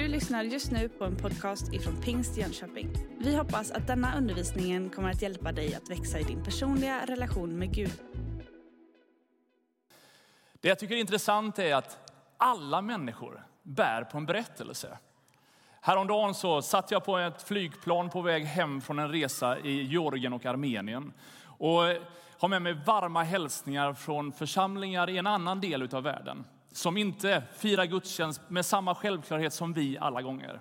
Du lyssnar just nu på en podcast ifrån Pingst Jönköping. Vi hoppas att denna undervisning kommer att hjälpa dig att växa i din personliga relation med Gud. Det jag tycker är intressant är att alla människor bär på en berättelse. Häromdagen så satt jag på ett flygplan på väg hem från en resa i Georgien och Armenien. Och har med mig varma hälsningar från församlingar i en annan del av världen som inte firar gudstjänst med samma självklarhet som vi alla gånger.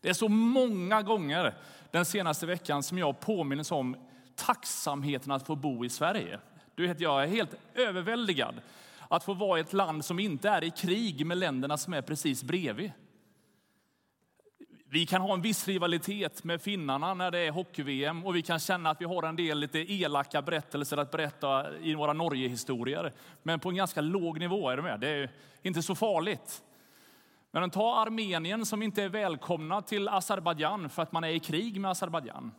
Det är så många gånger den senaste veckan som jag påminns om tacksamheten att få bo i Sverige. Du vet, jag är helt överväldigad att få vara i ett land som inte är i krig med länderna som är precis bredvid. Vi kan ha en viss rivalitet med finnarna när det är hockey-VM och vi kan känna att vi har en del lite elaka berättelser att berätta i våra Norge-historier. Men på en ganska låg nivå, är du med? Det är inte så farligt. Men ta Armenien som inte är välkomna till Azerbajdzjan för att man är i krig med Azerbajdzjan.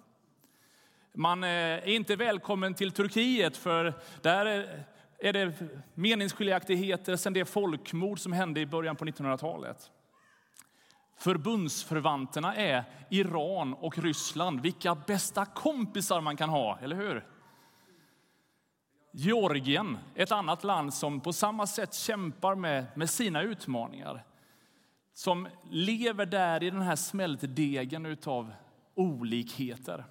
Man eh, är inte välkommen till Turkiet för där eh, är det meningsskiljaktigheter sedan det folkmord som hände i början på 1900-talet. Förbundsförvanterna är Iran och Ryssland. Vilka bästa kompisar man kan ha, eller hur? Georgien, ett annat land som på samma sätt kämpar med, med sina utmaningar. Som lever där i den här smältdegen av olikheter.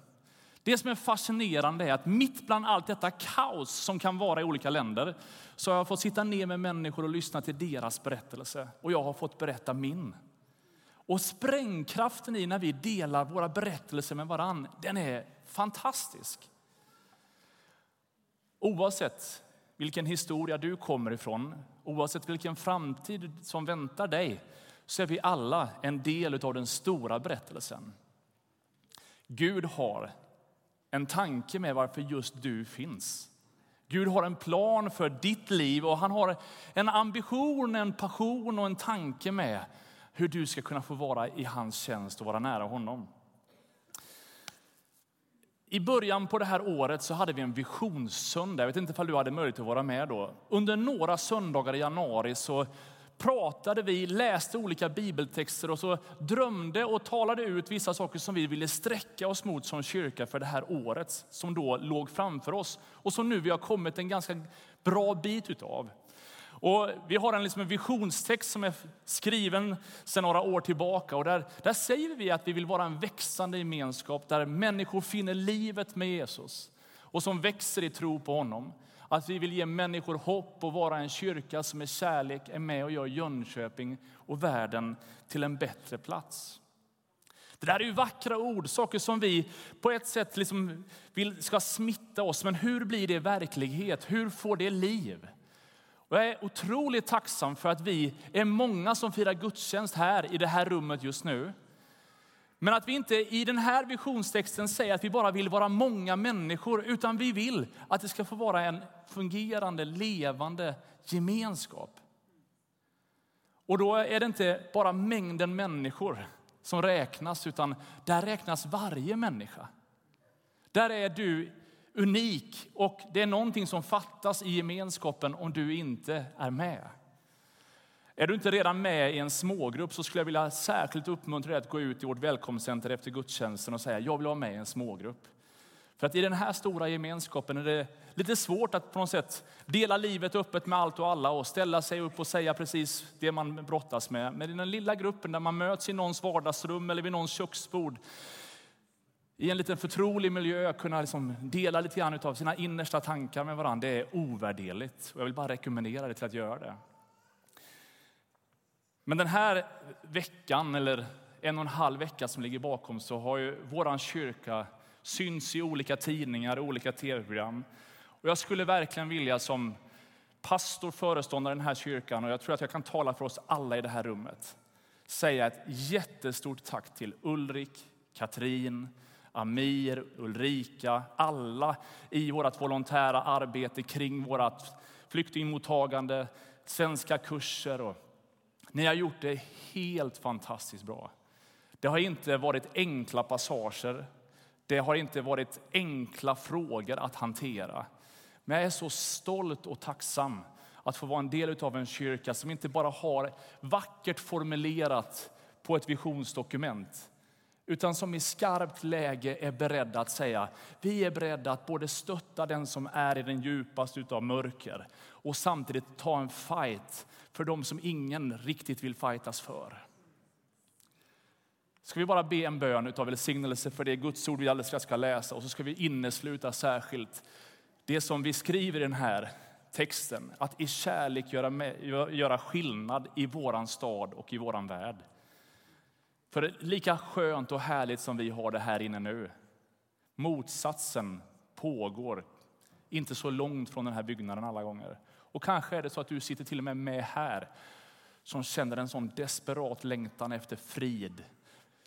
Det som är fascinerande är att mitt bland allt detta kaos som kan vara i olika länder så har jag fått sitta ner med människor och lyssna till deras berättelse. Och jag har fått berätta min. Och sprängkraften i när vi delar våra berättelser med varann, den är fantastisk. Oavsett vilken historia du kommer ifrån, oavsett vilken framtid som väntar dig, så är vi alla en del av den stora berättelsen. Gud har en tanke med varför just du finns. Gud har en plan för ditt liv och han har en ambition, en passion och en tanke med hur du ska kunna få vara i hans tjänst och vara nära honom. I början på det här året så hade vi en visionssöndag. Jag vet inte om du hade möjlighet att vara med då. Under några söndagar i januari så pratade vi, läste olika bibeltexter och så drömde och talade ut vissa saker som vi ville sträcka oss mot som kyrka för det här året som då låg framför oss och som nu vi har kommit en ganska bra bit utav. Och vi har en, liksom en visionstext som är skriven sedan några år tillbaka. Och där, där säger vi att vi vill vara en växande gemenskap där människor finner livet med Jesus och som växer i tro på honom. Att vi vill ge människor hopp och vara en kyrka som är kärlek, är med och gör Jönköping och världen till en bättre plats. Det där är ju vackra ord, saker som vi på ett sätt liksom vill ska smitta oss. Men hur blir det verklighet? Hur får det liv? Jag är otroligt tacksam för att vi är många som firar gudstjänst här i det här rummet just nu. Men att vi inte i den här visionstexten säger att vi bara vill vara många människor, utan vi vill att det ska få vara en fungerande, levande gemenskap. Och då är det inte bara mängden människor som räknas, utan där räknas varje människa. Där är du unik och det är någonting som fattas i gemenskapen om du inte är med. Är du inte redan med i en smågrupp så skulle jag vilja särskilt uppmuntra dig att gå ut i vårt välkomstcenter efter gudstjänsten och säga jag vill vara med i en smågrupp. För att i den här stora gemenskapen är det lite svårt att på något sätt dela livet öppet med allt och alla och ställa sig upp och säga precis det man brottas med. Men i den lilla gruppen där man möts i någons vardagsrum eller vid någons köksbord i en liten förtrolig miljö kunna liksom dela lite grann av sina innersta tankar med varandra, det är ovärderligt. Och jag vill bara rekommendera dig till att göra det. Men den här veckan, eller en och en halv vecka som ligger bakom, så har ju vår kyrka synts i olika tidningar och olika tv-program. Och jag skulle verkligen vilja som pastor, föreståndare i den här kyrkan, och jag tror att jag kan tala för oss alla i det här rummet, säga ett jättestort tack till Ulrik, Katrin, Amir, Ulrika, alla i vårt volontära arbete kring vårt flyktingmottagande, svenska kurser. Och ni har gjort det helt fantastiskt bra. Det har inte varit enkla passager. Det har inte varit enkla frågor att hantera. Men jag är så stolt och tacksam att få vara en del av en kyrka som inte bara har vackert formulerat på ett visionsdokument utan som i skarpt läge är beredda att säga vi är beredda att både stötta den som är i den djupaste av mörker och samtidigt ta en fight för dem som ingen riktigt vill fightas för. Ska vi bara be en bön av välsignelse för det Guds ord vi alldeles strax ska läsa och så ska vi innesluta särskilt det som vi skriver i den här texten, att i kärlek göra, med, göra skillnad i våran stad och i våran värld. För lika skönt och härligt som vi har det här inne nu, motsatsen pågår inte så långt från den här byggnaden alla gånger. Och kanske är det så att du sitter till och med med här som känner en sån desperat längtan efter frid.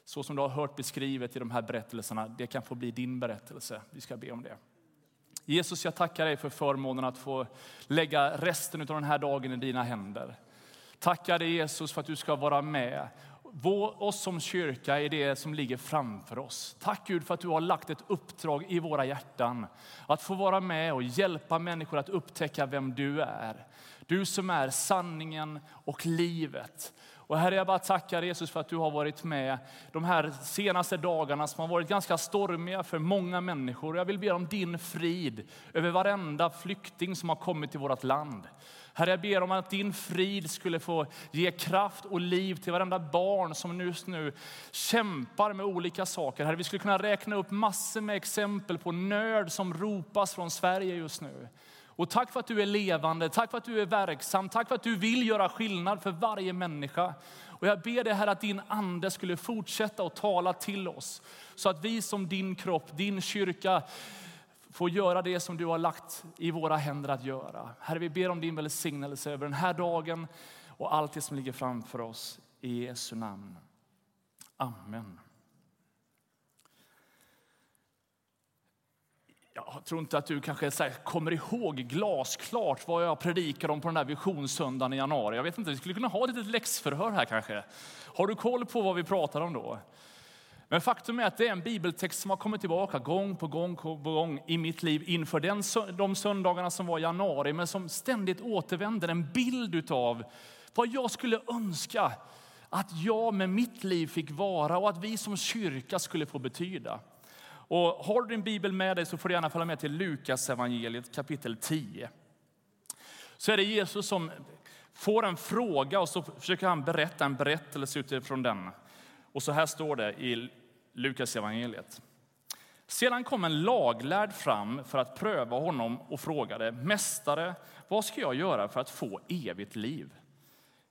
Så som du har hört beskrivet i de här berättelserna, det kan få bli din berättelse. Vi ska be om det. Jesus, jag tackar dig för förmånen att få lägga resten av den här dagen i dina händer. Tackar dig Jesus för att du ska vara med vår, oss som kyrka är det som ligger framför oss. Tack Gud för att du har lagt ett uppdrag i våra hjärtan. Att få vara med och hjälpa människor att upptäcka vem du är. Du som är sanningen och livet. Och Herre, jag bara tackar Jesus för att du har varit med de här senaste dagarna som har varit ganska stormiga för många människor. Jag vill be om din frid över varenda flykting som har kommit till vårt land. Herre, jag ber om att din frid skulle få ge kraft och liv till varenda barn som just nu kämpar med olika saker. Herre, vi skulle kunna räkna upp massor med exempel på nöd som ropas från Sverige just nu. Och tack för att du är levande, tack för att du är verksam, tack för att du vill göra skillnad för varje människa. Och jag ber dig här att din ande skulle fortsätta att tala till oss. Så att vi som din kropp, din kyrka, Få göra det som du har lagt i våra händer att göra. Herre, vi ber om din välsignelse över den här dagen och allt det som ligger framför oss. I Jesu namn. Amen. Jag tror inte att du kanske kommer ihåg glasklart vad jag predikade om på den där visionssöndagen i januari. Jag vet inte, vi skulle kunna ha ett litet läxförhör här kanske. Har du koll på vad vi pratar om då? Men faktum är att det är en bibeltext som har kommit tillbaka gång på gång på gång i mitt liv inför den, de söndagarna som var i januari, men som ständigt återvänder. En bild av vad jag skulle önska att jag med mitt liv fick vara och att vi som kyrka skulle få betyda. Och har du din bibel med dig så får du gärna följa med till Lukas evangeliet kapitel 10. Så är det Jesus som får en fråga och så försöker han berätta en berättelse utifrån den. Och så här står det i Lukas evangeliet. Sedan kom en laglärd fram för att pröva honom och frågade, Mästare, vad ska jag göra för att få evigt liv?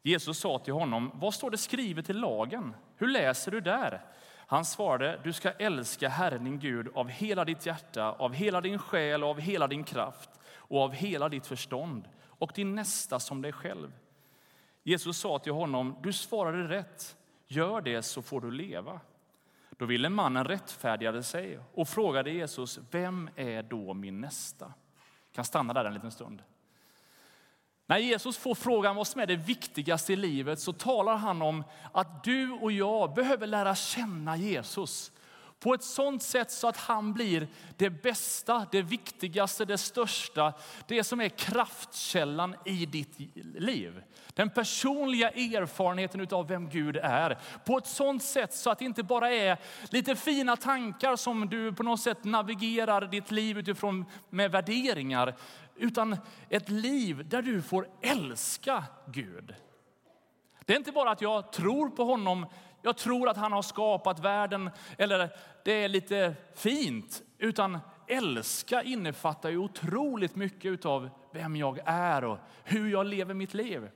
Jesus sa till honom, vad står det skrivet i lagen? Hur läser du där? Han svarade, du ska älska Herren din Gud av hela ditt hjärta, av hela din själ och av hela din kraft och av hela ditt förstånd och din nästa som dig själv. Jesus sa till honom, du svarade rätt. Gör det så får du leva. Då ville mannen rättfärdiga sig och frågade Jesus, vem är då min nästa? Jag kan stanna där en liten stund. När Jesus får frågan vad som är det viktigaste i livet så talar han om att du och jag behöver lära känna Jesus på ett sånt sätt så att han blir det bästa, det viktigaste, det största, det som är kraftkällan i ditt liv. Den personliga erfarenheten av vem Gud är. På ett sånt sätt så att det inte bara är lite fina tankar som du på något sätt navigerar ditt liv utifrån med värderingar. Utan ett liv där du får älska Gud. Det är inte bara att jag tror på honom, jag tror att han har skapat världen, eller det är lite fint. Utan älska innefattar ju otroligt mycket av vem jag är och hur jag lever mitt liv.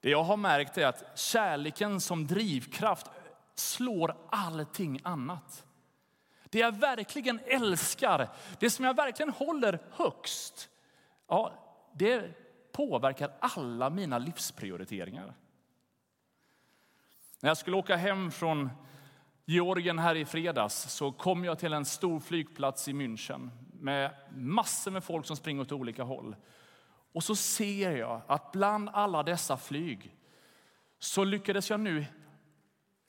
Det jag har märkt är att kärleken som drivkraft slår allting annat. Det jag verkligen älskar, det som jag verkligen håller högst, ja, det påverkar alla mina livsprioriteringar. När jag skulle åka hem från Georgien här i fredags så kom jag till en stor flygplats i München med massor med folk som springer åt olika håll. Och så ser jag att bland alla dessa flyg så lyckades jag nu,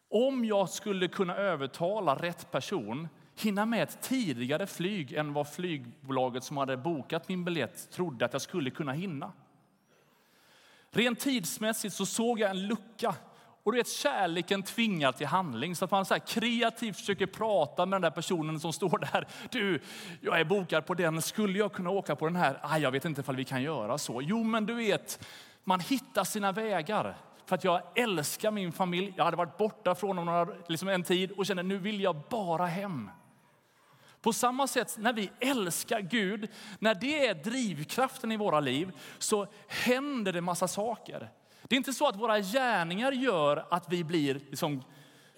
om jag skulle kunna övertala rätt person, hinna med ett tidigare flyg än vad flygbolaget som hade bokat min biljett trodde att jag skulle kunna hinna. Rent tidsmässigt så såg jag en lucka och du vet, kärleken tvingar till handling. Så att man så här kreativt försöker prata med den där personen som står där. Du, jag är bokad på den. Skulle jag kunna åka på den här? Ah, jag vet inte ifall vi kan göra så. Jo, men du vet, man hittar sina vägar. För att jag älskar min familj. Jag hade varit borta från dem liksom en tid och kände nu vill jag bara hem. På samma sätt när vi älskar Gud, när det är drivkraften i våra liv, så händer det massa saker. Det är inte så att våra gärningar gör att vi blir liksom,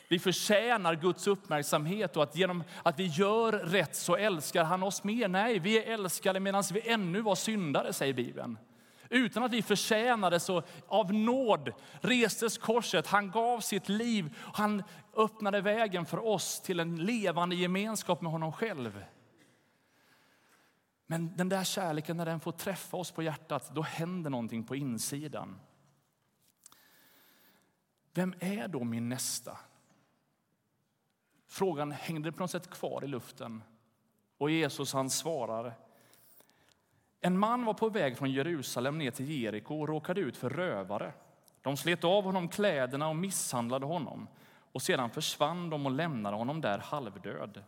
vi förtjänar Guds uppmärksamhet och att genom att vi gör rätt så älskar han oss mer. Nej, vi är älskade medan vi ännu var syndare, säger Bibeln. Utan att vi förtjänade så av nåd restes korset. Han gav sitt liv. Han öppnade vägen för oss till en levande gemenskap med honom själv. Men den där kärleken, när den får träffa oss på hjärtat, då händer någonting på insidan. Vem är då min nästa? Frågan hängde på något sätt kvar i luften. Och Jesus han svarar. En man var på väg från Jerusalem ner till Jeriko och råkade ut för rövare. De slet av honom kläderna och misshandlade honom. Och sedan försvann de och lämnade honom där halvdöd.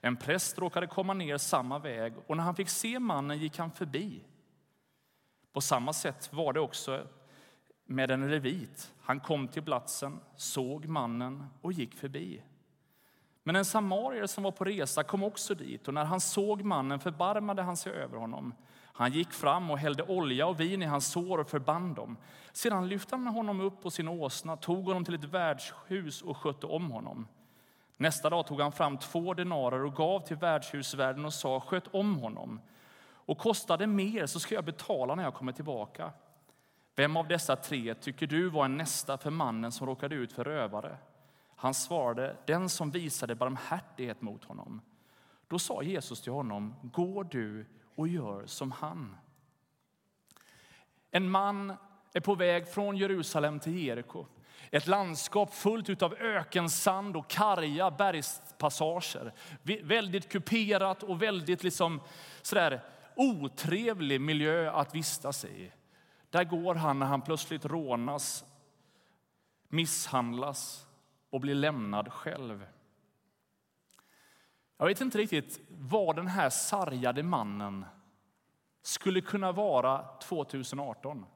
En präst råkade komma ner samma väg och när han fick se mannen gick han förbi. På samma sätt var det också med en levit. Han kom till platsen, såg mannen och gick förbi. Men en samarier som var på resa kom också dit och när han såg mannen förbarmade han sig över honom. Han gick fram och hällde olja och vin i hans sår och förband dem. Sedan lyfte han honom upp på sin åsna, tog honom till ett värdshus och skötte om honom. Nästa dag tog han fram två denarer och gav till värdshusvärden och sa sköt om honom. Och kostade mer så ska jag betala när jag kommer tillbaka. Vem av dessa tre tycker du var en nästa för mannen som råkade ut för rövare? Han svarade, den som visade barmhärtighet mot honom. Då sa Jesus till honom, gå du och gör som han. En man är på väg från Jerusalem till Jeriko. Ett landskap fullt av ökensand och karga bergspassager. Väldigt kuperat och väldigt liksom sådär otrevlig miljö att vistas i. Där går han när han plötsligt rånas, misshandlas och blir lämnad själv. Jag vet inte riktigt vad den här sargade mannen skulle kunna vara 2018.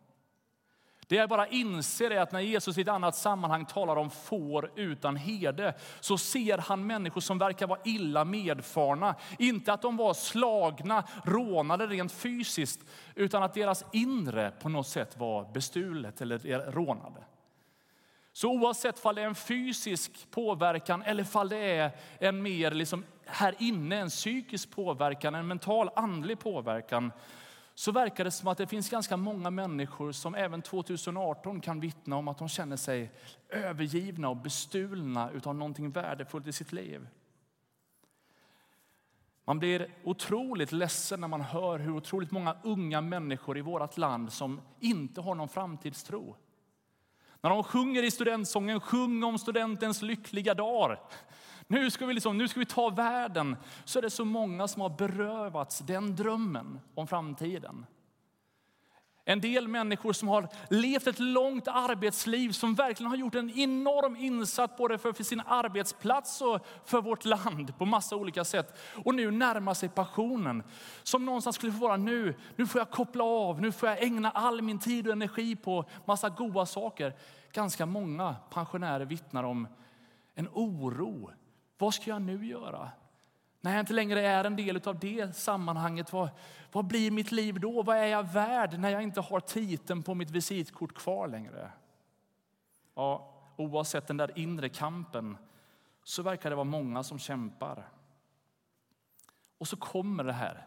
Det jag bara inser är att när Jesus i ett annat sammanhang talar om får utan herde så ser han människor som verkar vara illa medfarna. Inte att de var slagna, rånade rent fysiskt utan att deras inre på något sätt var bestulet eller rånade. Så oavsett om det är en fysisk påverkan eller om det är en mer liksom här inne, en psykisk påverkan, en mental andlig påverkan så verkar det som att det finns ganska många människor som även 2018 kan vittna om att de känner sig övergivna och bestulna av någonting värdefullt i sitt liv. Man blir otroligt ledsen när man hör hur otroligt många unga människor i vårt land som inte har någon framtidstro. När de sjunger i studentsången Sjung om studentens lyckliga dagar. Nu ska, vi liksom, nu ska vi ta världen. Så är det så många som har berövats den drömmen om framtiden. En del människor som har levt ett långt arbetsliv som verkligen har gjort en enorm insats både för, för sin arbetsplats och för vårt land på massa olika sätt. Och nu närmar sig passionen. Som någonstans skulle få vara nu, nu får jag koppla av, nu får jag ägna all min tid och energi på massa goda saker. Ganska många pensionärer vittnar om en oro. Vad ska jag nu göra? När jag inte längre är en del av det sammanhanget, vad, vad blir mitt liv då? Vad är jag värd när jag inte har titeln på mitt visitkort kvar längre? Ja, oavsett den där inre kampen så verkar det vara många som kämpar. Och så kommer det här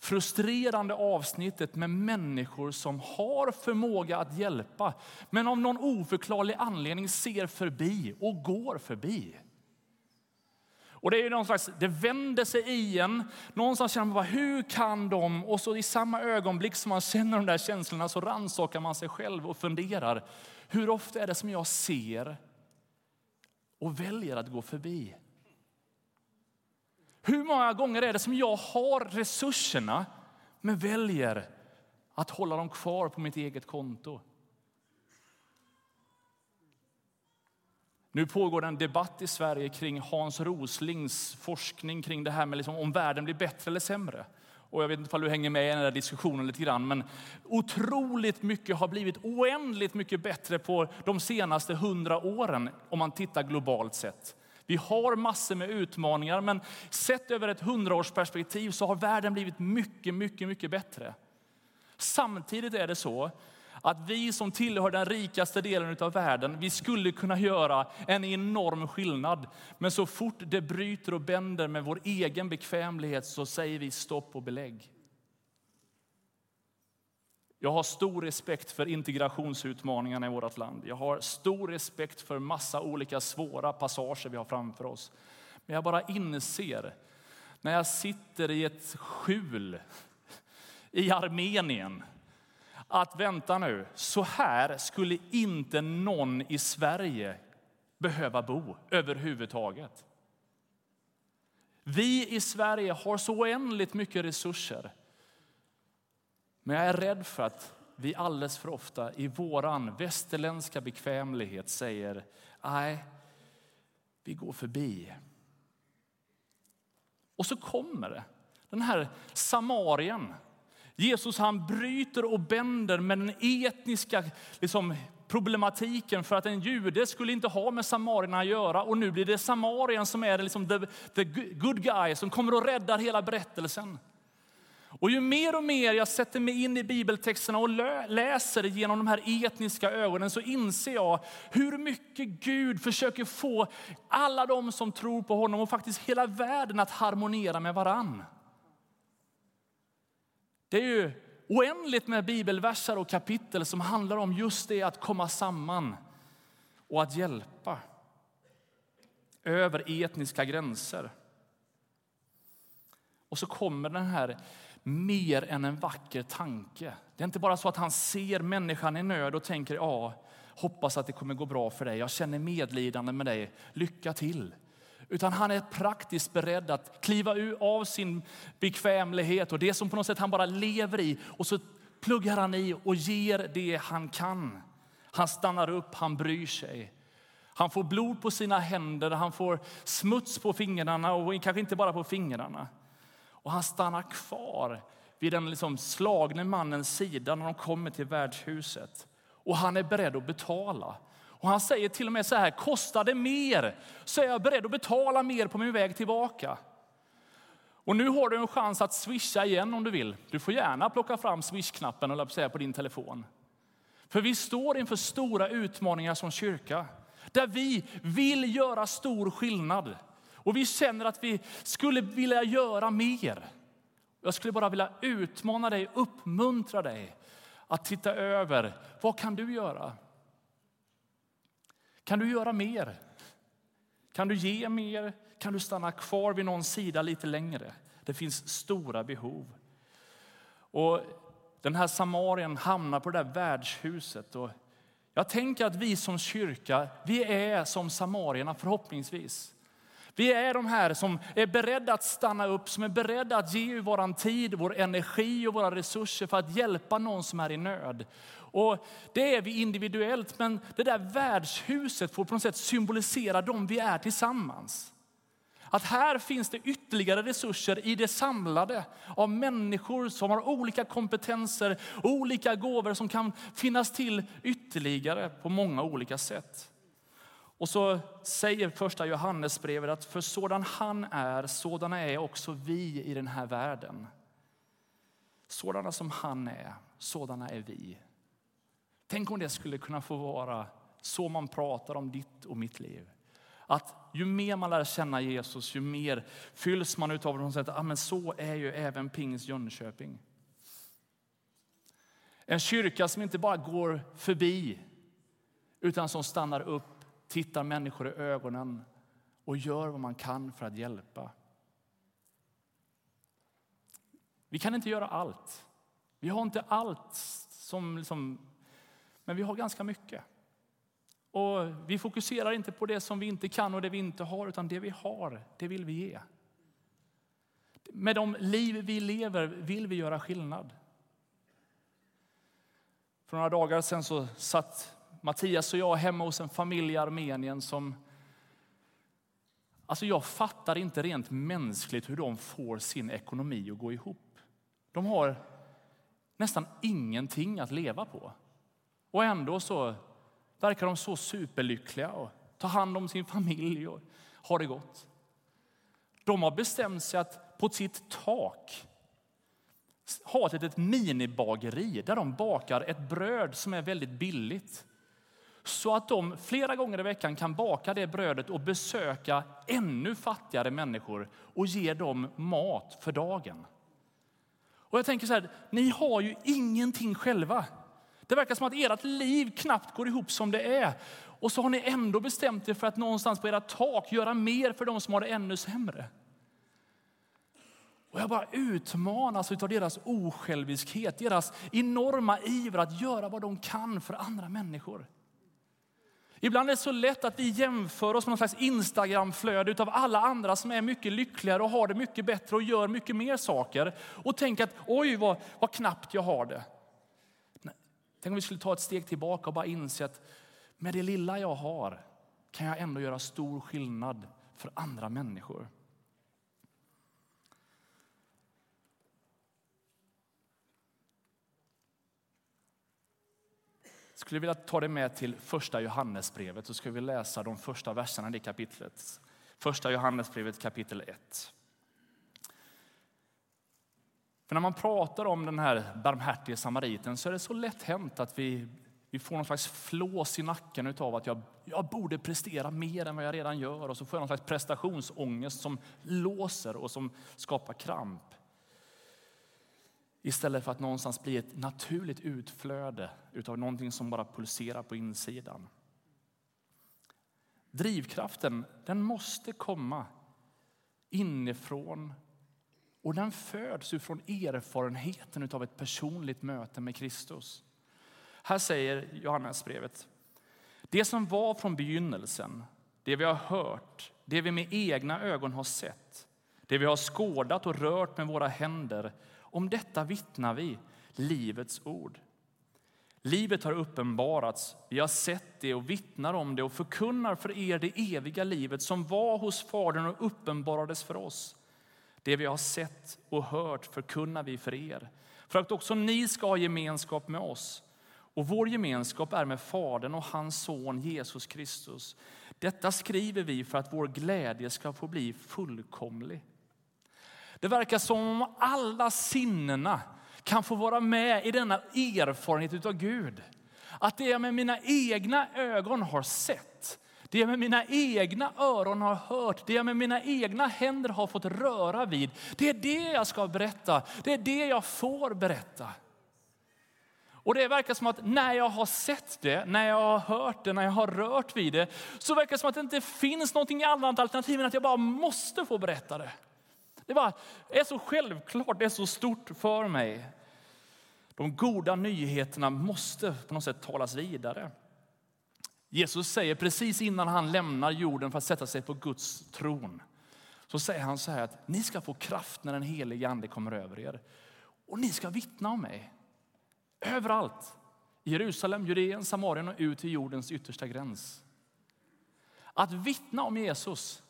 frustrerande avsnittet med människor som har förmåga att hjälpa men av någon oförklarlig anledning ser förbi och går förbi. Och det är någon slags, det vänder sig i en. Någonstans känner man bara, hur kan de? Och så i samma ögonblick som man känner de där känslorna så rannsakar man sig själv och funderar. Hur ofta är det som jag ser och väljer att gå förbi? Hur många gånger är det som jag har resurserna men väljer att hålla dem kvar på mitt eget konto? Nu pågår en debatt i Sverige kring Hans Roslings forskning kring det här med liksom om världen blir bättre eller sämre. Och jag vet inte om du hänger med i den där diskussionen lite grann, men otroligt mycket har blivit oändligt mycket bättre på de senaste hundra åren om man tittar globalt sett. Vi har massor med utmaningar, men sett över ett hundraårsperspektiv så har världen blivit mycket, mycket, mycket bättre. Samtidigt är det så att vi som tillhör den rikaste delen av världen, vi skulle kunna göra en enorm skillnad. Men så fort det bryter och bänder med vår egen bekvämlighet så säger vi stopp och belägg. Jag har stor respekt för integrationsutmaningarna i vårt land. Jag har stor respekt för massa olika svåra passager vi har framför oss. Men jag bara inser när jag sitter i ett skjul i Armenien att vänta nu, så här skulle inte någon i Sverige behöva bo överhuvudtaget. Vi i Sverige har så oändligt mycket resurser. Men jag är rädd för att vi alldeles för ofta i våran västerländska bekvämlighet säger nej, vi går förbi. Och så kommer det, den här samarien Jesus han bryter och bänder med den etniska liksom, problematiken för att en jude skulle inte ha med samarierna att göra. Och nu blir det samarien som är liksom the, the good guy som kommer och räddar hela berättelsen. Och ju mer och mer jag sätter mig in i bibeltexterna och läser genom de här etniska ögonen så inser jag hur mycket Gud försöker få alla de som tror på honom och faktiskt hela världen att harmonera med varann. Det är ju oändligt med bibelverser och kapitel som handlar om just det att komma samman och att hjälpa över etniska gränser. Och så kommer den här mer än en vacker tanke. Det är inte bara så att han ser människan i nöd och tänker ja, hoppas att det kommer gå bra för dig. Jag känner medlidande med dig. Lycka till. Utan han är praktiskt beredd att kliva av sin bekvämlighet och det som på något sätt han bara lever i. Och så pluggar han i och ger det han kan. Han stannar upp, han bryr sig. Han får blod på sina händer, han får smuts på fingrarna och kanske inte bara på fingrarna. Och han stannar kvar vid den liksom slagne mannens sida när de kommer till värdshuset. Och han är beredd att betala. Och han säger till och med så här, kostar det mer så är jag beredd att betala mer på min väg tillbaka. Och nu har du en chans att swisha igen om du vill. Du får gärna plocka fram swishknappen på din telefon. För vi står inför stora utmaningar som kyrka. Där vi vill göra stor skillnad. Och vi känner att vi skulle vilja göra mer. Jag skulle bara vilja utmana dig, uppmuntra dig att titta över vad kan du göra? Kan du göra mer? Kan du ge mer? Kan du stanna kvar vid någon sida lite längre? Det finns stora behov. Och den här samarien hamnar på det där värdshuset. Och jag tänker att vi som kyrka, vi är som samarierna förhoppningsvis. Vi är de här som är beredda att stanna upp, som är beredda att ge vår tid, vår energi och våra resurser för att hjälpa någon som är i nöd. Och det är vi individuellt, men det där värdshuset får på något sätt symbolisera dem vi är tillsammans. Att här finns det ytterligare resurser i det samlade av människor som har olika kompetenser, olika gåvor som kan finnas till ytterligare på många olika sätt. Och så säger första Johannesbrevet att för sådan han är, sådana är också vi i den här världen. Sådana som han är, sådana är vi. Tänk om det skulle kunna få vara så man pratar om ditt och mitt liv. Att ju mer man lär känna Jesus, ju mer fylls man av det. Att ah, men så är ju även Pings Jönköping. En kyrka som inte bara går förbi, utan som stannar upp, tittar människor i ögonen och gör vad man kan för att hjälpa. Vi kan inte göra allt. Vi har inte allt som liksom men vi har ganska mycket. Och vi fokuserar inte på det som vi inte kan och det vi inte har, utan det vi har, det vill vi ge. Med de liv vi lever vill vi göra skillnad. För några dagar sedan så satt Mattias och jag är hemma hos en familj i Armenien som Alltså jag fattar inte rent mänskligt hur de får sin ekonomi att gå ihop. De har nästan ingenting att leva på. Och ändå så verkar de så superlyckliga och tar hand om sin familj och har det gott. De har bestämt sig att på sitt tak ha ett litet minibageri där de bakar ett bröd som är väldigt billigt. Så att de flera gånger i veckan kan baka det brödet och besöka ännu fattigare människor och ge dem mat för dagen. Och jag tänker så här, ni har ju ingenting själva. Det verkar som att ert liv knappt går ihop som det är. Och så har ni ändå bestämt er för att någonstans på era tak göra mer för de som har det ännu sämre. Och jag bara utmanas av deras osjälviskhet, deras enorma iver att göra vad de kan för andra människor. Ibland är det så lätt att vi jämför oss med någon slags Instagramflöde av alla andra som är mycket lyckligare och har det mycket bättre och gör mycket mer saker. Och tänker att oj vad, vad knappt jag har det. Nej. Tänk om vi skulle ta ett steg tillbaka och bara inse att med det lilla jag har kan jag ändå göra stor skillnad för andra människor. Skulle vilja ta dig med till första Johannesbrevet så ska vi läsa de första verserna i det kapitlet. Första Johannesbrevet kapitel 1. För när man pratar om den här barmhärtige samariten så är det så lätt hänt att vi, vi får någon slags flås i nacken av att jag, jag borde prestera mer än vad jag redan gör och så får jag någon slags prestationsångest som låser och som skapar kramp. Istället för att någonstans bli ett naturligt utflöde av någonting som bara pulserar på insidan. Drivkraften den måste komma inifrån och den föds från erfarenheten av ett personligt möte med Kristus. Här säger Johannesbrevet. Det som var från begynnelsen, det vi har hört, det vi med egna ögon har sett, det vi har skådat och rört med våra händer om detta vittnar vi, livets ord. Livet har uppenbarats, vi har sett det och vittnar om det och förkunnar för er det eviga livet som var hos Fadern och uppenbarades för oss. Det vi har sett och hört förkunnar vi för er, för att också ni ska ha gemenskap med oss. Och vår gemenskap är med Fadern och hans son Jesus Kristus. Detta skriver vi för att vår glädje ska få bli fullkomlig. Det verkar som om alla sinnena kan få vara med i denna erfarenhet av Gud. Att det jag med mina egna ögon har sett, det jag med mina egna öron har hört, det jag med mina egna händer har fått röra vid. Det är det jag ska berätta, det är det jag får berätta. Och det verkar som att när jag har sett det, när jag har hört det, när jag har rört vid det, så verkar det som att det inte finns någonting annat alternativ än att jag bara måste få berätta det. Det bara är så självklart, det är så stort för mig. De goda nyheterna måste på något sätt talas vidare. Jesus säger precis innan han lämnar jorden för att sätta sig på Guds tron. Så säger han så här att ni ska få kraft när den helige ande kommer över er. Och ni ska vittna om mig. Överallt. I Jerusalem, Judeen, Samarien och ut till jordens yttersta gräns. Att vittna om Jesus.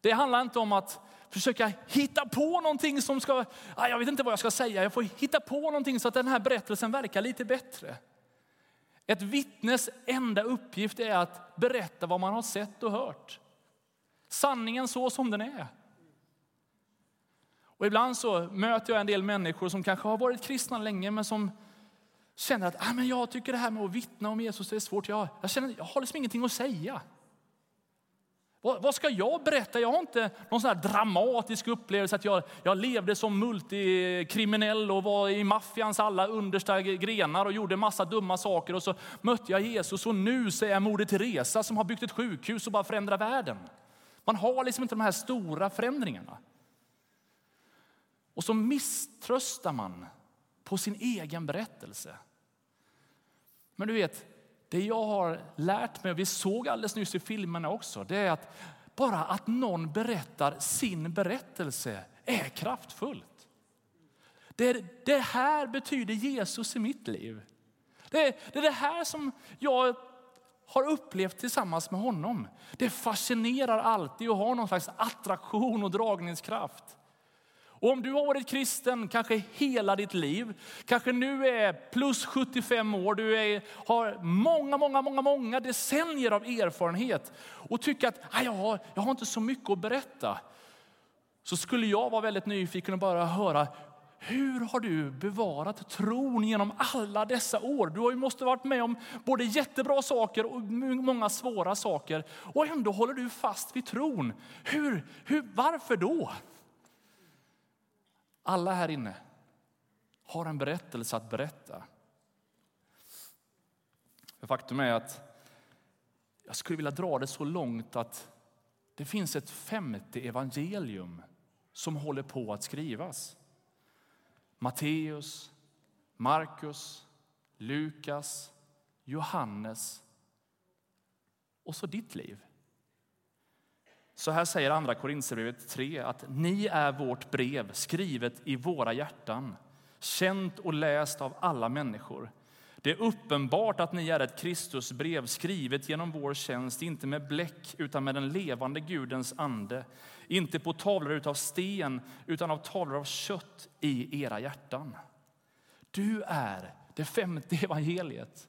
Det handlar inte om att försöka hitta på någonting som ska, ah, jag vet inte vad jag ska säga, jag får hitta på någonting så att den här berättelsen verkar lite bättre. Ett vittnes enda uppgift är att berätta vad man har sett och hört. Sanningen så som den är. Och ibland så möter jag en del människor som kanske har varit kristna länge men som känner att ah, men jag tycker det här med att vittna om Jesus är svårt. Jag, jag, känner, jag har liksom ingenting att säga. Vad, vad, ska jag berätta? Jag har inte någon sån dramatisk upplevelse att jag, jag levde som multikriminell och var i maffians alla understa grenar och gjorde massa dumma saker och så mötte jag Jesus och nu så är jag Moder Teresa som har byggt ett sjukhus och bara förändrar världen. Man har liksom inte de här stora förändringarna. Och så misströstar man på sin egen berättelse. Men du vet, det jag har lärt mig, och vi såg alldeles nyss i filmerna också, det är att bara att någon berättar sin berättelse är kraftfullt. Det, det här betyder Jesus i mitt liv. Det, det är det här som jag har upplevt tillsammans med honom. Det fascinerar alltid och har någon slags attraktion och dragningskraft. Och om du har varit kristen kanske hela ditt liv, kanske nu är plus 75 år, du är, har många, många, många, många decennier av erfarenhet och tycker att jag, har, jag har inte så mycket att berätta. Så skulle jag vara väldigt nyfiken och bara höra, hur har du bevarat tron genom alla dessa år? Du har ju måste varit med om både jättebra saker och många svåra saker och ändå håller du fast vid tron. Hur, hur, varför då? Alla här inne har en berättelse att berätta. För faktum är att jag skulle vilja dra det så långt att det finns ett femte evangelium som håller på att skrivas. Matteus, Markus, Lukas, Johannes och så ditt liv. Så här säger andra Korinthierbrevet 3 att ni är vårt brev skrivet i våra hjärtan, känt och läst av alla människor. Det är uppenbart att ni är ett Kristusbrev skrivet genom vår tjänst, inte med bläck utan med den levande Gudens ande, inte på tavlor av sten utan av tavlor av kött i era hjärtan. Du är det femte evangeliet.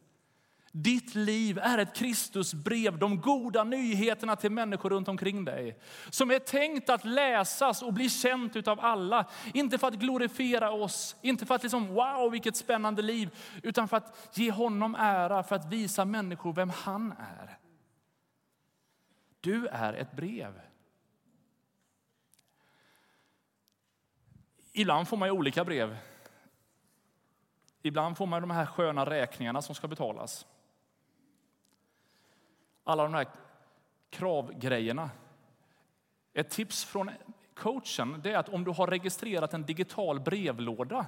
Ditt liv är ett Kristusbrev, de goda nyheterna till människor runt omkring dig. Som är tänkt att läsas och bli känt av alla. Inte för att glorifiera oss, inte för att liksom wow vilket spännande liv. Utan för att ge honom ära, för att visa människor vem han är. Du är ett brev. Ibland får man olika brev. Ibland får man de här sköna räkningarna som ska betalas alla de här kravgrejerna. Ett tips från coachen är att om du har registrerat en digital brevlåda,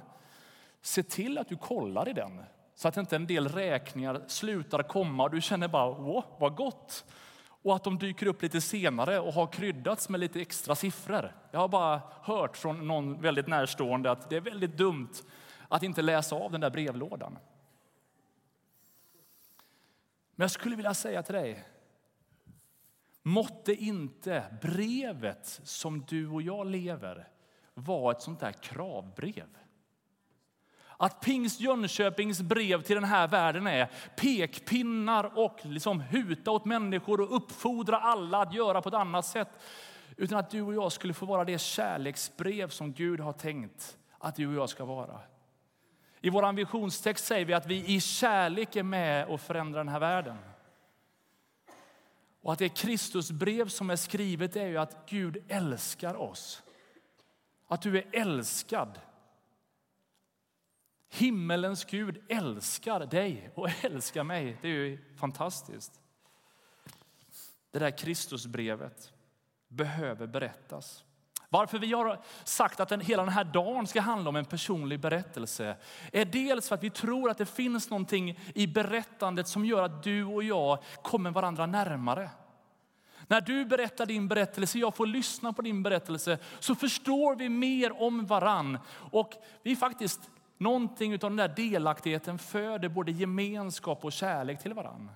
se till att du kollar i den så att inte en del räkningar slutar komma och du känner bara åh, vad gott. Och att de dyker upp lite senare och har kryddats med lite extra siffror. Jag har bara hört från någon väldigt närstående att det är väldigt dumt att inte läsa av den där brevlådan. Men jag skulle vilja säga till dig, måtte inte brevet som du och jag lever vara ett sånt där kravbrev. Att Pingst Jönköpings brev till den här världen är pekpinnar och liksom huta åt människor och uppfordra alla att göra på ett annat sätt. Utan att du och jag skulle få vara det kärleksbrev som Gud har tänkt att du och jag ska vara. I vår visionstext säger vi att vi i kärlek är med och förändrar den här världen. Och att det Kristusbrev som är skrivet är ju att Gud älskar oss. Att du är älskad. Himmelens Gud älskar dig och älskar mig. Det är ju fantastiskt. Det där Kristusbrevet behöver berättas. Varför vi har sagt att den, hela den här dagen ska handla om en personlig berättelse är dels för att vi tror att det finns någonting i berättandet som gör att du och jag kommer varandra närmare. När du berättar din berättelse, jag får lyssna på din berättelse, så förstår vi mer om varann. Och vi faktiskt, någonting av den där delaktigheten föder både gemenskap och kärlek till varann.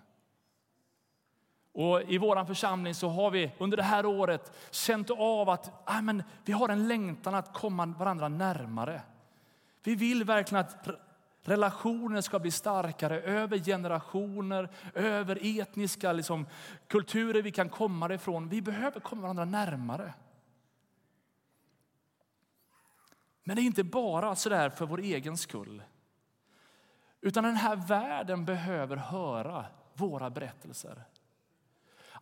Och I vår församling så har vi under det här året känt av att ah, men, vi har en längtan att komma varandra närmare. Vi vill verkligen att relationer ska bli starkare över generationer, över etniska liksom, kulturer vi kan komma ifrån. Vi behöver komma varandra närmare. Men det är inte bara sådär för vår egen skull. Utan den här världen behöver höra våra berättelser.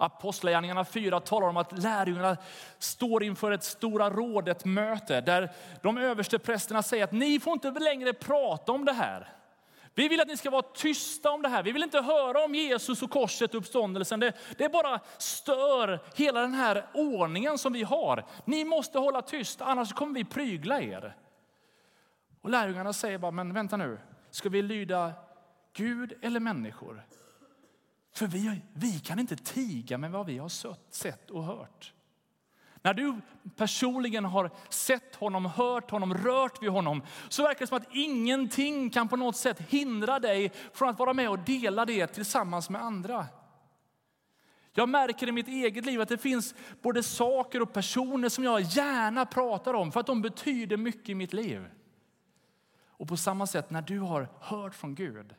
Apostlagärningarna 4 talar om att lärjungarna står inför ett stora rådet möte där de överste prästerna säger att ni får inte längre prata om det här. Vi vill att ni ska vara tysta om det här. Vi vill inte höra om Jesus och korset och uppståndelsen. Det, det bara stör hela den här ordningen som vi har. Ni måste hålla tyst, annars kommer vi prygla er. Och lärjungarna säger bara, men vänta nu, ska vi lyda Gud eller människor? För vi, vi kan inte tiga med vad vi har sett och hört. När du personligen har sett honom, hört honom, rört vid honom så verkar det som att ingenting kan på något sätt hindra dig från att vara med och dela det tillsammans med andra. Jag märker i mitt eget liv att det finns både saker och personer som jag gärna pratar om för att de betyder mycket i mitt liv. Och på samma sätt när du har hört från Gud,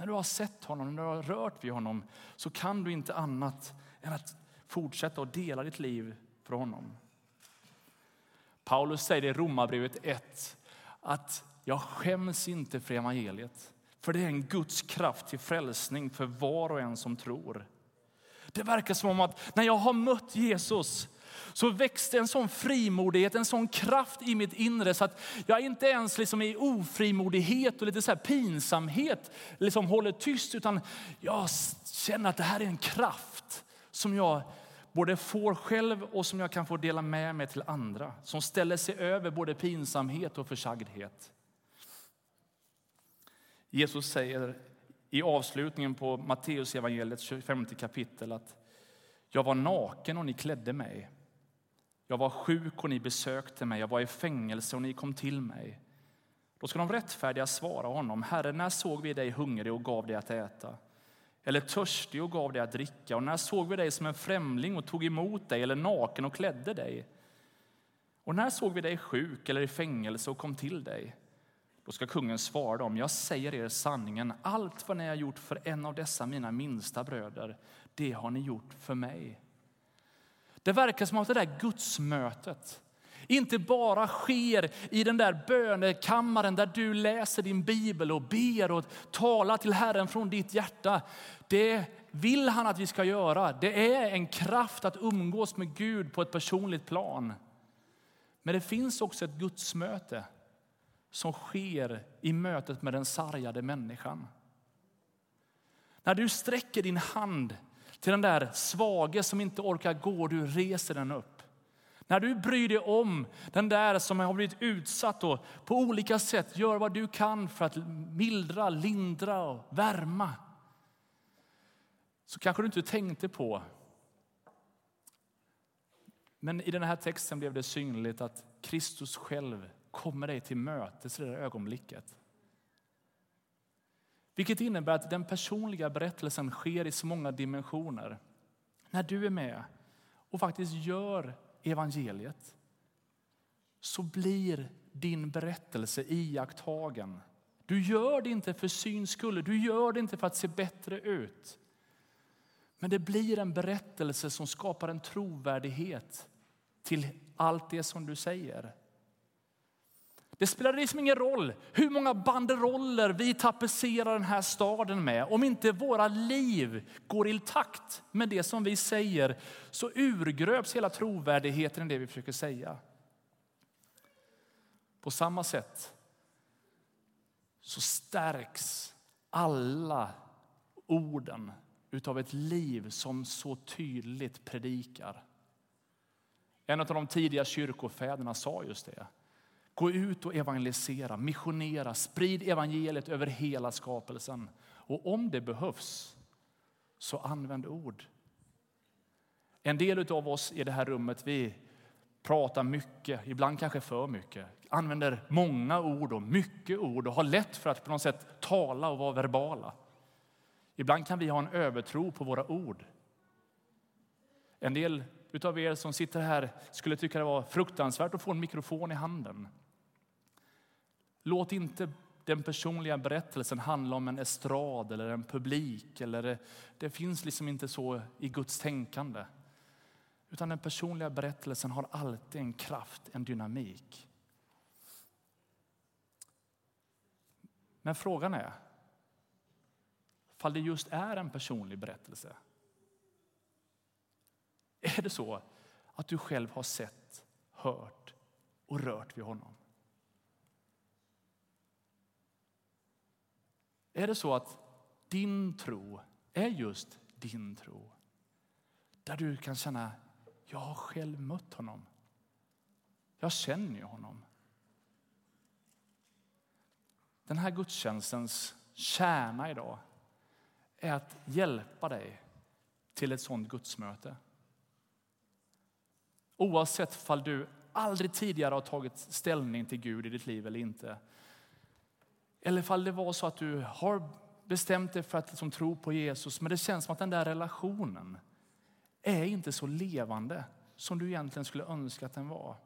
när du har sett honom, när du har rört vid honom så kan du inte annat än att fortsätta att dela ditt liv för honom. Paulus säger i Romarbrevet 1 att jag skäms inte för evangeliet. För det är en Guds kraft till frälsning för var och en som tror. Det verkar som att när jag har mött Jesus så växte en sån frimodighet, en sån kraft i mitt inre så att jag inte ens liksom i ofrimodighet och lite så här pinsamhet liksom håller tyst utan jag känner att det här är en kraft som jag både får själv och som jag kan få dela med mig till andra. Som ställer sig över både pinsamhet och försagdhet. Jesus säger i avslutningen på Matteus evangeliet 25 kapitel att jag var naken och ni klädde mig. Jag var sjuk och ni besökte mig. Jag var i fängelse och ni kom till mig. Då ska de rättfärdiga svara honom. Herre, när såg vi dig hungrig och gav dig att äta? Eller törstig och gav dig att dricka? Och när såg vi dig som en främling och tog emot dig eller naken och klädde dig? Och när såg vi dig sjuk eller i fängelse och kom till dig? Då ska kungen svara dem, jag säger er sanningen, allt vad ni har gjort för en av dessa mina minsta bröder, det har ni gjort för mig. Det verkar som att det där gudsmötet inte bara sker i den där bönekammaren där du läser din bibel och ber och talar till Herren från ditt hjärta. Det vill han att vi ska göra. Det är en kraft att umgås med Gud på ett personligt plan. Men det finns också ett gudsmöte som sker i mötet med den sargade människan. När du sträcker din hand till den där svage som inte orkar gå, du reser den upp. När du bryr dig om den där som har blivit utsatt och på olika sätt gör vad du kan för att mildra, lindra och värma. Så kanske du inte tänkte på. Men i den här texten blev det synligt att Kristus själv kommer dig till mötes i det ögonblicket. Vilket innebär att den personliga berättelsen sker i så många dimensioner. När du är med och faktiskt gör evangeliet så blir din berättelse iakttagen. Du gör det inte för syns skull, du gör det inte för att se bättre ut. Men det blir en berättelse som skapar en trovärdighet till allt det som du säger. Det spelar liksom ingen roll hur många banderoller vi tapetserar den här staden med. Om inte våra liv går i takt med det som vi säger så urgröps hela trovärdigheten i det vi försöker säga. På samma sätt så stärks alla orden utav ett liv som så tydligt predikar. En av de tidiga kyrkofäderna sa just det. Gå ut och evangelisera, missionera, sprid evangeliet över hela skapelsen. Och om det behövs, så använd ord. En del av oss i det här rummet, vi pratar mycket, ibland kanske för mycket. Använder många ord och mycket ord och har lätt för att på något sätt tala och vara verbala. Ibland kan vi ha en övertro på våra ord. En del av er som sitter här skulle tycka det var fruktansvärt att få en mikrofon i handen. Låt inte den personliga berättelsen handla om en estrad eller en publik. Eller eh, det finns liksom inte så i Guds tänkande. Utan den personliga berättelsen har alltid en kraft, en dynamik. Men frågan är, fall det just är en personlig berättelse. Är det så att du själv har sett, hört och rört vid honom? Är det så att din tro är just din tro? Där du kan känna, jag har själv mött honom. Jag känner ju honom. Den här gudstjänstens kärna idag är att hjälpa dig till ett sådant gudsmöte. Oavsett fall du aldrig tidigare har tagit ställning till Gud i ditt liv eller inte eller fall det var så att du har bestämt dig för att liksom tro på Jesus men det känns som att den där relationen är inte så levande som du egentligen skulle önska att den var.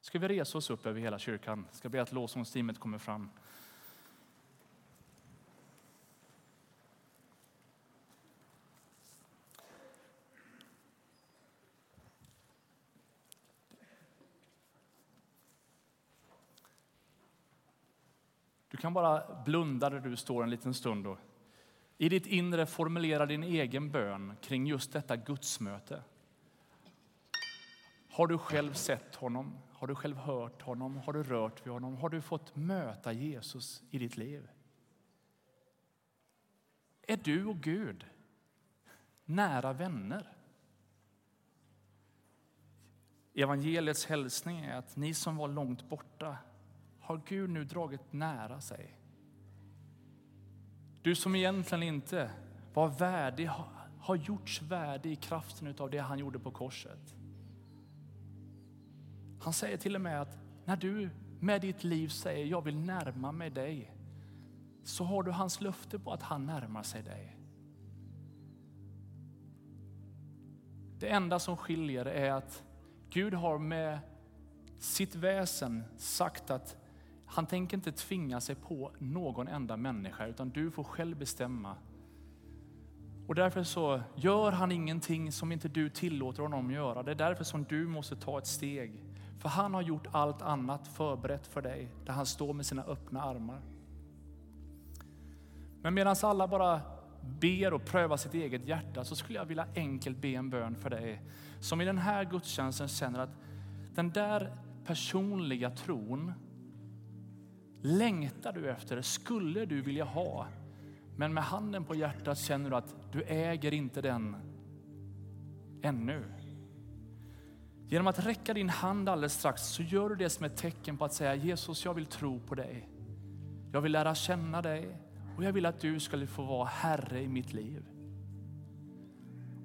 Ska vi resa oss upp över hela kyrkan? Ska be att lovsångsteamet kommer fram. Kan bara blunda där du står en liten stund och i ditt inre formulera din egen bön kring just detta gudsmöte. Har du själv sett honom? Har du själv hört honom? Har du rört vid honom? Har du fått möta Jesus i ditt liv? Är du och Gud nära vänner? Evangeliets hälsning är att ni som var långt borta har Gud nu dragit nära sig. Du som egentligen inte var värdig har gjorts värdig i kraften av det han gjorde på korset. Han säger till och med att när du med ditt liv säger jag vill närma mig dig så har du hans löfte på att han närmar sig dig. Det enda som skiljer är att Gud har med sitt väsen sagt att han tänker inte tvinga sig på någon enda människa, utan du får själv bestämma. Och därför så gör han ingenting som inte du tillåter honom göra. Det är därför som du måste ta ett steg. För han har gjort allt annat förberett för dig, där han står med sina öppna armar. Men medan alla bara ber och prövar sitt eget hjärta så skulle jag vilja enkelt be en bön för dig som i den här gudstjänsten känner att den där personliga tron längtar du efter, det skulle du vilja ha. Men med handen på hjärtat känner du att du äger inte den ännu. Genom att räcka din hand alldeles strax så gör du det som ett tecken på att säga Jesus, jag vill tro på dig. Jag vill lära känna dig och jag vill att du ska få vara Herre i mitt liv.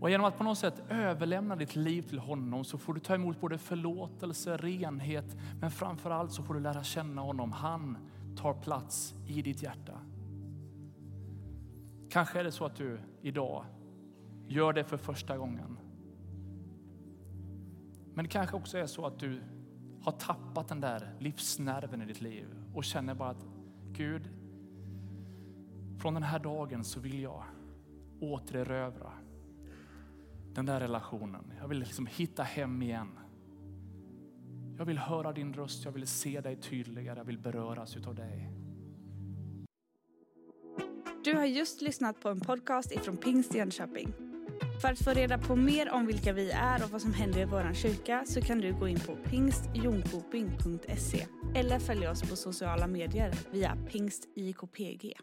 Och genom att på något sätt överlämna ditt liv till honom så får du ta emot både förlåtelse, renhet, men framför allt så får du lära känna honom. Han tar plats i ditt hjärta. Kanske är det så att du idag gör det för första gången. Men det kanske också är så att du har tappat den där livsnerven i ditt liv och känner bara att Gud, från den här dagen så vill jag återerövra den där relationen. Jag vill liksom hitta hem igen. Jag vill höra din röst, jag vill se dig tydligare, jag vill beröras utav dig. Du har just lyssnat på en podcast ifrån Pingst Jönköping. För att få reda på mer om vilka vi är och vad som händer i vår kyrka så kan du gå in på pingstjonkoping.se eller följa oss på sociala medier via pingstjkpg.